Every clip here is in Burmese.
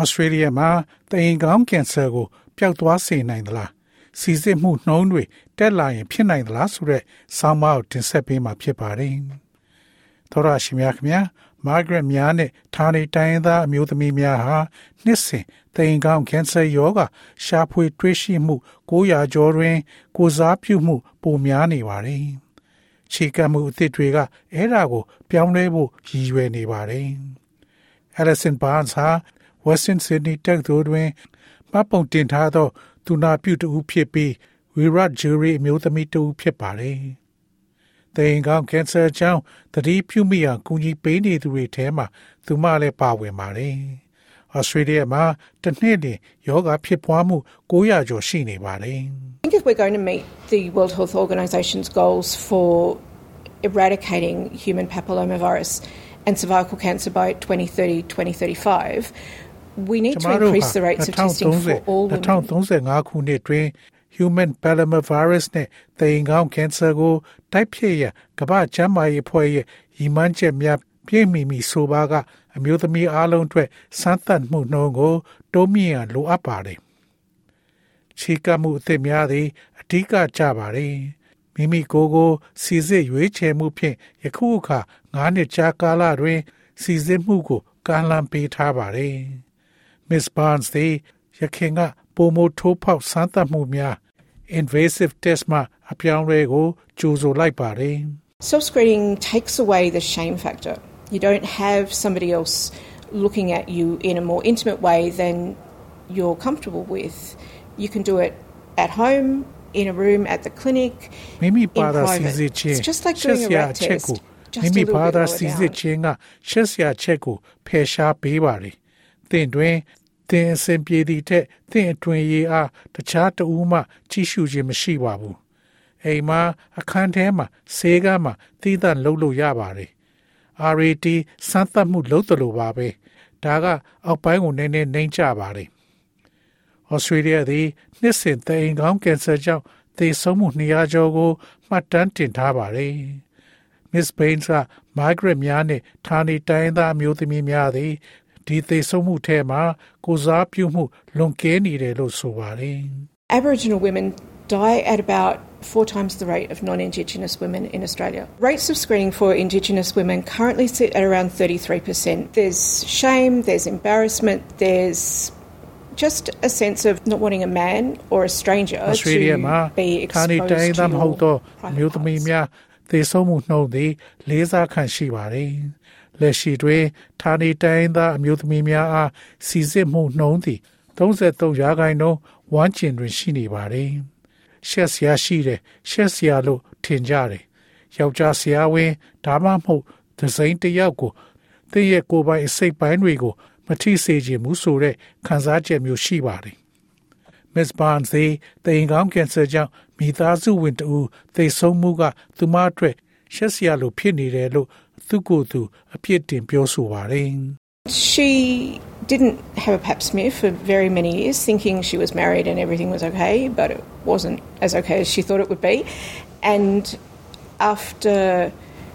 ဩစတြေးလျမှာတိမ်ကောင်းကင်ဆာကိုပျောက်သွားစေနိုင်သလားစီစစ်မှုနှုံးတွေတက်လာရင်ဖြစ်နိုင်သလားဆိုတဲ့ဆောင်းပါးကိုတင်ဆက်ပေးမှာဖြစ်ပါတယ်။သောရရှိများခင်ဗျာမာဂရက်များနဲ့ဌာနေတိုင်းသားအမျိုးသမီးများဟာနှစ်စဉ်တိမ်ကောင်းကင်ဆာရောဂါရှာဖွေတွေ့ရှိမှု900ကျော်တွင် ကိုစားပြုမှု ပိုများနေပါတယ်။ခြေကပ်မှုအသစ်တွေကအဲ့ဒါကို ပြောင်းလဲဖို့ရည်ရွယ်နေပါတယ်။ Alison Barnes ဟာ Western Sydney တက္ကသိုလ်တွင်မှတ်ပုံတင်ထားသော သူနာပြုတဦးဖြစ်ပြီး Virat Jury အမျိုးသမီးတဦးဖြစ်ပါတယ်။တိမ်ကောင်းကင်ဆာကြောင့်တတိပြုမိအောင်ကူညီပေးနေသူတွေထဲမှာသူမလည်းပါဝင်ပါတယ်။ Australia မှာတစ်နှစ်တွင်ယောဂဖြစ်ပွားမှု900ကျော်ရှိနေပါတယ်။ I think if we're going to meet the World Health Organization's goals for eradicating human papillomavirus and cervical cancer by 2030 2035 we need to increase the rates of testing for all women 2035ခုနှစ်တွင် human papillomavirus နဲ့တိမ်ကောင်းကင်ဆာကိုတိုက်ဖျက်ရန်ကမ္ဘာ့ကျန်းမာရေးအဖွဲ့ရဲ့ရည်မှန်းချက်များပြည့်မီမီဆိုပါကအမျိုးသမီးအားလုံးအတွက်စမ်းသပ်မှုနှုန်းကိုတိုးမြင့်ရန်လိုအပ်ပါတယ်။ခြေကမှုအသစ်များသည်အဓိကကြပါတယ်။မိမိကိုယ်ကိုစီစစ်ရွေးချယ်မှုဖြင့်ယခုအခါ9နှစ်ကြာကာလတွင် စီစစ်မှုကိုကမ်းလှမ်းပေးထားပါတယ်။ Miss Barnes သည်ရခင်ကပုံမထိုးဖောက်စမ်းသပ်မှုများ invasive test မှာအပြောင်းလဲကိုကြိုဆိုလိုက်ပါတယ် Self screening takes away the shame factor. You don't have somebody else looking at you in a more intimate way than you're comfortable with. You can do it at home, in a room, at the clinic, မိမိ in ပါတာစီ private. စစ်ခြင်း It's just like ရှက် doing စ a ရာ rat အချက် test, ကို just မိ a မိ little ပါ bit တာ lower စီစစ် down. ခြင်းကရှက်စရာအချက်ကိုဖယ်ရှားပေးပါတယ်။သင်တွင် သင်အစဉ်ပြေသည့်ထက်သင်အတွင်ရေးအားတခြားတဦးမှကြီးစုခြင်းမရှိပါဘူး။အိမ်မှာအခန်းထဲမှာဆေးကမ်းမှာသီးသန့်လှုပ်လို့ရပါတယ်။ RAT စမ်းသပ်မှုလုပ်တယ်လို့ပါပဲ။ဒါကအောက်ပိုင်းကိုနည်းနည်းနှိမ့်ချပါတယ်။ဩစတြေးလျသည်နှစ်စဉ်သိမ်ကောင်းကင်ဆာကြောင့်သေဆုံးမှု200ကျော်ကိုမှတ်တမ်းတင်ထားပါတယ်။ Miss Baines က Margaret များနဲ့ဌာနေတိုင်းသားအမျိုးသမီးများသည် ဒီသေဆုံးမှုထဲမှာကိုစားပြုမှုလွန်ကဲနေတယ်လို့ဆိုပါတယ်။ Aboriginal women die at about four times the rate of non Indigenous women in Australia. Rates of screening for Indigenous women currently sit at around 33%. There's shame, there's embarrassment, there's just a sense of not wanting a man or a stranger Australia မှာ to be ဌာနေ exposed တိုင်း to သားမဟုတ်သော your အမျိုးသမီး private များသေဆုံးမှုနှုန်းသည်လေးစားခံရှိပါတယ်။ လက်ရှိတွင်ဌာနေတိုင်းသားအမျိုးသမီးများအားစီစစ်မှုနှုန်းသည်33ရာခိုင်နှုန်းဝမ်းကျင်တွင်ရှိနေပါတယ်။ရှက်စရာရှိတယ်ရှက်စရာလို့ထင်ကြတယ်။ယောက်ျားဆရာဝန်ဒါမှမဟုတ်ဒဇိန်တစ်ယောက်ကိုသင်ရဲ့ကိုယ်ပိုင်အစိတ်ပိုင်းတွေကို မထိစေခြင်းမှုဆိုတဲ့ခံစားချက်မျိုးရှိပါတယ်။ Miss Barnes သည်တိမ်ကောင်းကင်ဆာကြောင့်မိသားစုဝင်တဦးသေဆုံးမှုက သူမအတွက်ရှက်စရာလိုဖြစ်နေတယ်လို့ သူကိုယ်သူအပြစ်တင်ပြောဆိုပါတယ်။ She didn't have a pap smear for very many years, thinking she was married and everything was okay, but it wasn't as okay as she thought it would be. And after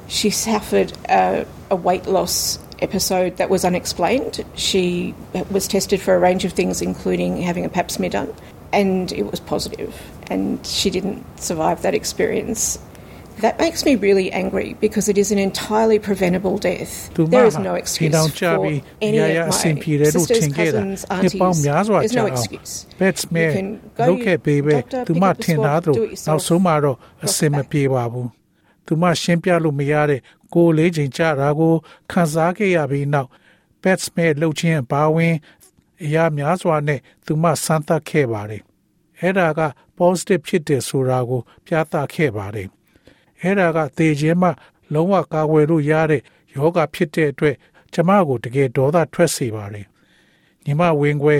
she suffered a, a weight loss episode that was unexplained, she was tested for a range of things, including having a pap smear done, and it was positive, and she didn't survive that experience. That makes me really angry because it is an entirely preventable death. သူ There မ is no ဒီ excuse တောင် for ကြပြီး any ရ of ရအဆင် my ပြေတယ်လို့ထင် sisters, ခဲ့တာ cousins, နှစ်ပေါင်း aunties. များစွာ There's ကြာ no အောင် excuse. pets You မဲ့ can go လု to ခဲ့ပေးပဲ doctor, သူ pick မ up the ထင်သား swab, သလို do it yourself, နောက်ဆုံးမှာတော့အ drop စင် it မ back. ပြေပါဘူးသူမရှင်းပြလို့မရတဲ့ကိုယ်လေးချိန်ကြတာကိုခံစားခဲ့ရပြီးနောက် pets မဲ့လှုပ်ခြင်းအပါဝင်အရာများစွာနဲ့သူမစမ်းသပ်ခဲ့ပါတယ်အဲ့ဒါက positive ဖြစ်တယ်ဆိုတာကိုပြသခဲ့ပါတယ် အဲ့ဒါကသေခြင်းမှ လုံးဝကာကွယ်လို့ရတဲ့ယောဂဖြစ်တဲ့အတွက်ကျမကိုတကယ်ဒေါသထွက်စေပါတယ်ညီမဝင်းခွဲ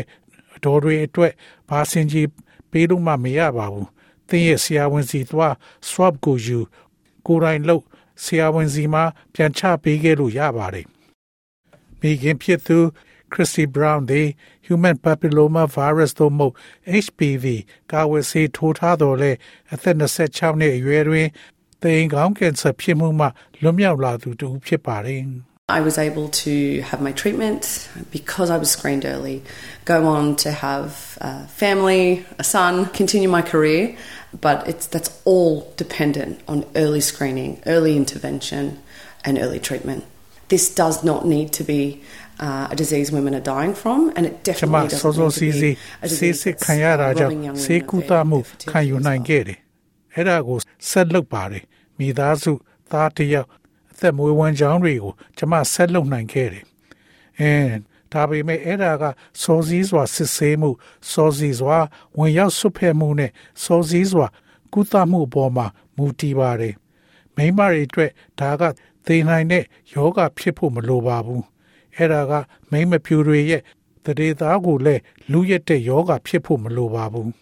အတော်တွေအတွက်ဘာစင်ကြီးပေးလို့မှမရပါဘူး။သင်ရဲ့ဆရာဝန်စီသွား swab ကိုယူကိုယ်တိုင်လုပ်ဆရာဝန်စီမှာပြန်ချပေးခဲ့လို့ရပါတယ်။မိခင်ဖြစ်သူ Christy Brown သည် Human Papilloma Virus သို့မဟုတ် HPV ကာဝယ်ဆေးထိုးထားတော်လဲအသက်26နှစ်အရွယ်တွင် သေင်ကောင်းကင်ဆာဖြစ်မှုမှလွတ်မြောက်လာသူတူဖြစ်ပါတယ်။ I was able to have my treatment because I was screened early, go on to have a family, a son, continue my career, but it's that's all dependent on early screening, early intervention, and early treatment. This does not need to be uh, a disease women are dying from, and it ကျမ definitely စော doesn't စော need စီ to စီ be a ဆေး disease စစ် that's ခံရတာကြောင့် robbing young ဆေး women ကု of သ their မှု fertility ခံယူ as နိုင် well. ခဲ့တယ်။အဲ့ဒါကိုဆက်လုပ်ပါတယ်။ မိသားစုသားတစ်ယောက်အသက်မွေးဝမ်းကြောင်းတွေကိုကျမဆက်လုပ်နိုင်ခဲ့တယ်။အင်းဒါပေမဲ့အဲ့ဒါကစောစည်းစွာစစ်ဆေးမှုစောစည်းစွာဝင်ရောက်ဆွတ်ဖက်မှုနဲ့စောစည်းစွာကုသမှုအပေါ်မှာမူတည်ပါတယ်။မိန်းမတွေအတွက်ဒါကသေနိုင်တဲ့ယောဂဖြစ်ဖို့မလိုပါဘူး။အဲ့ဒါကမိန်းမဖြူတွေရဲ့တရေသားကိုလည်းလူရက်တဲ့ယောဂဖြစ်ဖို့မလိုပါဘူး။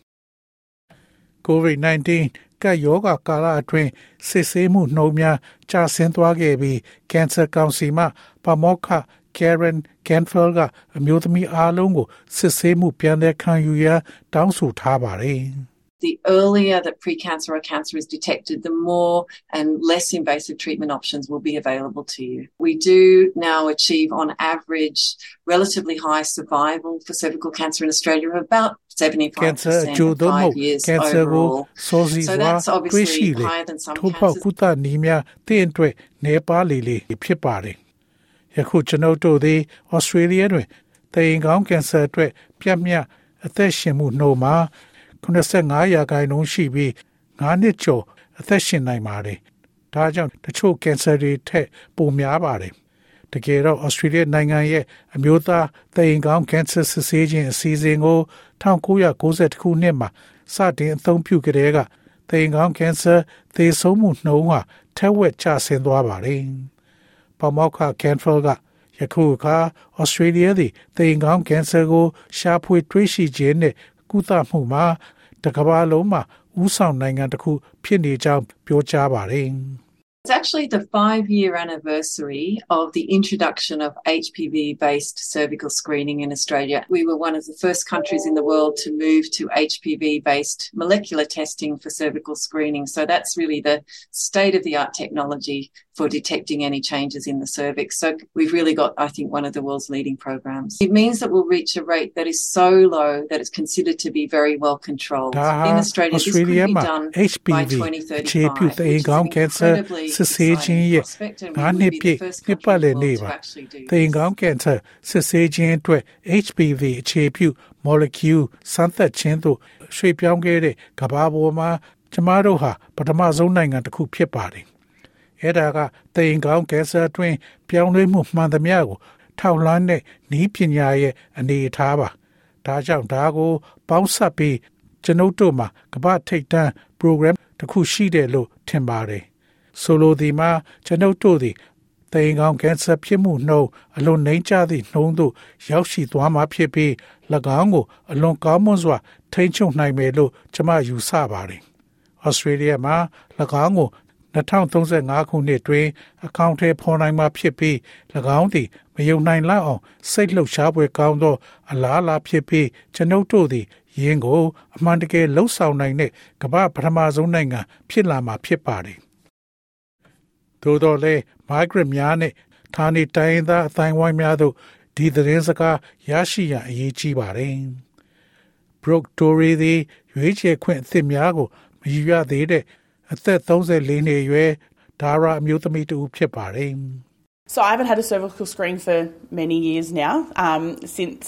COVID-19 ကပ်ယောဂကာလအတွင်းစစ်ဆေးမှုနှုန်းများကျဆင်းသွားခဲ့ပြီးကင်ဆာကောင်စီမှပမောက္ခ Karen Canfield ကအမျိုးသမီးအားလုံးကိုစစ်ဆေးမှုပြန်လည်ခံယူရန်တောင်းဆိုထားပါတယ်။ the earlier that precancer or cancer is detected, the more and less invasive treatment options will be available to you. We do now achieve, on average, relatively high survival for cervical cancer in Australia of about 75% ကင်ဆာအကျိုး at သို့မဟုတ် five years ကင်ဆာကို overall. စောစီ So စွာ that's တွေ့ရှိ obviously လေ higher than some ထို့ပေါက် cancers. ကုသနည်းများတင့်အတွက်နေပါလေလေဖြစ်ပါတယ်ယခုကျွန်ုပ်တို့သည်ဩစတြေးလျတွင်တေရင်ကောင်းကင်ဆာအတွက်ပြတ်မြတ်အသက်ရှင်မှုနှုန်းမှာ 85ရာခိုင်နှုန်းရှိပြီး9နှစ်ကျော်အသက်ရှင်နိုင်ပါတယ်ဒါကြောင့်တချို့ကင်ဆာတွေထက်ပိုများပါတယ်တကယ်တော့ဩစတြေးလျနိုင်ငံရဲ့အမျိုးသားသေရင်ကောင်းကင်ဆာစစ်ဆေးခြင်းအစီအစဉ်ကို1990ခုနှစ်မှာစတင်အသုံးပြုကြတဲ့ကသေရင်ကောင်းကင်ဆာသေဆုံးမှုနှုန်းဟာထက်ဝက်ကျဆင်းသွားပါတယ်။ပမောက္ခကန်ဖယ်ကယခုအခါဩစတြေးလျသည်သေရင်ကောင်းကင်ဆာကိုရှာဖွေတွေ့ရှိခြင်းနဲ့ ကုသမှုမှာတစ်ကမ္ဘာလုံးမှာဦးဆောင်နိုင်ငံတစ်ခုဖြစ်နေကြောင်းပြောကြားပါတယ်။ It's actually the five year anniversary of the introduction of HPV based cervical screening in Australia. We were one of the first countries in the world to move to HPV based molecular testing for cervical screening. So that's really the state of the art technology for detecting any changes in the cervix. So we've really got, I think, one of the world's leading programs. It means that we'll reach a rate that is so low that it's considered to be very well controlled. ဒါဟာ In Australia, this could Australia be မှာ done by HPV အခြေပြု 2035, သေရင် which is ကော an င်းကင်ဆာ incredibly စစ်ဆေးခြင်း exciting ရဲ့ prospect, and ငါး we နှစ် will ပြ be ည့် the first နှစ်ပတ်လည် country နေ့ in the ပါ world to actually do သေရင် this. ကောင်းကင်ဆာစစ်ဆေးခြင်းအတွက် HPV အခြေပြု molecule စမ်းသပ်ခြင်းသို့ရွှေ့ပြောင်းခဲ့တဲ့ကမ္ဘာပေါ်မှာကျမတို့ဟာပထမဆုံးနိုင်ငံတစ်ခုဖြစ်ပါတယ် အဲ့ဒါကသေရင်ကောင်းကင်ဆာတွင် ပြောင်းလဲမှုမှန်သမျှကို ထောက်လှမ်းတဲ့ဤပညာရဲ့အနေအထားပါဒါကြောင့်ဒါကို ပေါင်းစပ်ပြီးကျွန်ုပ်တို့မှာကမ္ဘာထိပ်တန်း program တစ်ခုရှိတယ်လို့ထင်ပါတယ်ဆိုလိုဒီမှာကျွန်ုပ်တို့သည်သေရင်ကောင်းကင်ဆာဖြစ်မှုနှုန်းအလွန်နှိမ့်ချသည့်နှုန်းသို့ရောက်ရှိသွားမှာဖြစ်ပြီး၎င်းကိုအလွန်ကောင်းမွန်စွာ ထိန်းချုပ်နိုင်မယ်လို့ကျွန်မယူဆပါတယ်။ Australia မှာ၎င်းကို 2035ခုနှစ်တွင်အကောင့်ထဲပေါ်နိုင်မှာဖြစ်ပြီး၎င်းသည်မယုံနိုင်လောက်အောင်စိတ်လှုပ်ရှားပွဲကောင်းသော အလားအလာဖြစ်ပြီးကျွန်ုပ်တို့သည်ယင်းကိုအမှန်တကယ်လှုပ်ဆောင်နိုင်တဲ့ကမ္ဘာပထမဆုံးနိုင်ငံဖြစ်လာမှာဖြစ်ပါတယ်။သို့တော်လည်း migrant များနဲ့ဌာနေတိုင်းရင်းသားအတိုင်းဝိုင်းများတို့ဒီသတင်းစကားရရှိရန်အရေးကြီးပါတယ်။ Brooke Tory သည်ရွေးချယ်ခွင့်အသစ်များကိုမယူရသေးတဲ့ အသက်34နှစ်အရွယ်ဒါရာအမျိုးသမီးတူဖြစ်ပါတယ်။ So I haven't had a cervical screen for many years now, um, since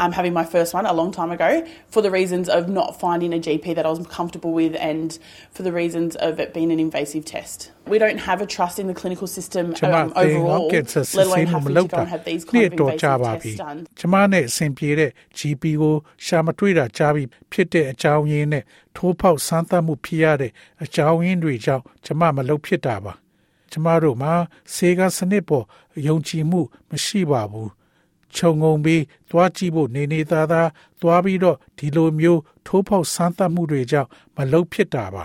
um, having my first one a long time ago, for the reasons of not finding a GP that I was comfortable with and for the reasons of it being an invasive test. We don't have a trust in the clinical system ကျမ um, သေငေါ overall, ကင်ဆာစစ် let ဆေး alone မှုမ having လုပ် to go တာ and have these နှစ် kind of တော်ကြာ invasive ပါပြီ tests done. ကျမနဲ့အဆင်ပြေတဲ့ GP ကိုရှာမတွေ့တာကြားပြီးဖြစ်တဲ့အကြောင်းရင်းနဲ့ထိုးဖောက်ဆန်းသတ်မှုဖြစ်ရတဲ့အကြောင်းရင်းတွေကြောင့်ကျမမလုပ်ဖြစ်တာပါကျမတို့မှာစေကစနစ်ပေါ်ယုံကြည်မှုမရှိပါဘူး ခြုံငုံပြီးသွားကြည့်ဖို့နေနေသားသားသွားပြီးတော့ဒီလိုမျိုးထိုးဖောက်ဆန်းသတ်မှုတွေကြောင့်မလုံဖြစ်တာပါ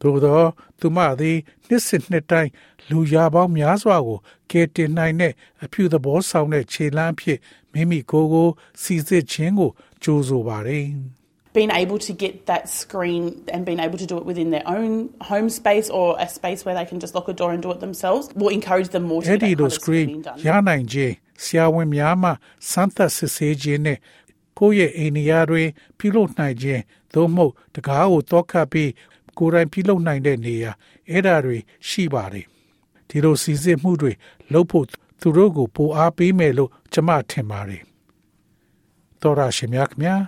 သို့သောသူမသည်နှစ်စစ်နှစ်တိုင်းလူရပေါင်းများစွာကိုကယ်တင်နိုင်တဲ့အဖြူသဘောဆောင်တဲ့ခြေလှမ်းအဖြစ်မိမိကိုယ်ကိုစီစစ်ခြင်းကိုကြိုးဆိုပါတယ် being able to get that screen and being able to do it within their own home space or a space where they can just lock a door and do it themselves will encourage them more to အဲ့ get ဒီ that လို kind of screen screening done. ရနိုင်ခြင်း ဆရာဝန်များမှစမ်းသပ်စစ်ဆေးခြင်းနဲ့ကိုယ့်ရဲ့အိမ်နေရာတွင်ပြုလုပ်နိုင်ခြင်းသို့မဟုတ်တကားကိုတောက်ခတ်ပြီးကိုယ်တိုင်ပြုလုပ်နိုင်တဲ့နေရာအဲ့ဒါတွေရှိပါတယ်ဒီလိုစီစစ်မှုတွေလုပ်ဖို့သူတို့ကိုပိုအားပေးမယ်လို့ကျွန်မထင်ပါတယ်တော်ရရှိမြခင်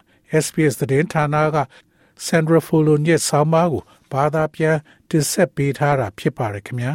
SPS သတင်းဌာနက Sandra Folon ရဲ့ဆောင်းပါးကိုဘာသာပြန်တင်ဆက်ပေးထားတာဖြစ်ပါတယ်ခင်ဗျာ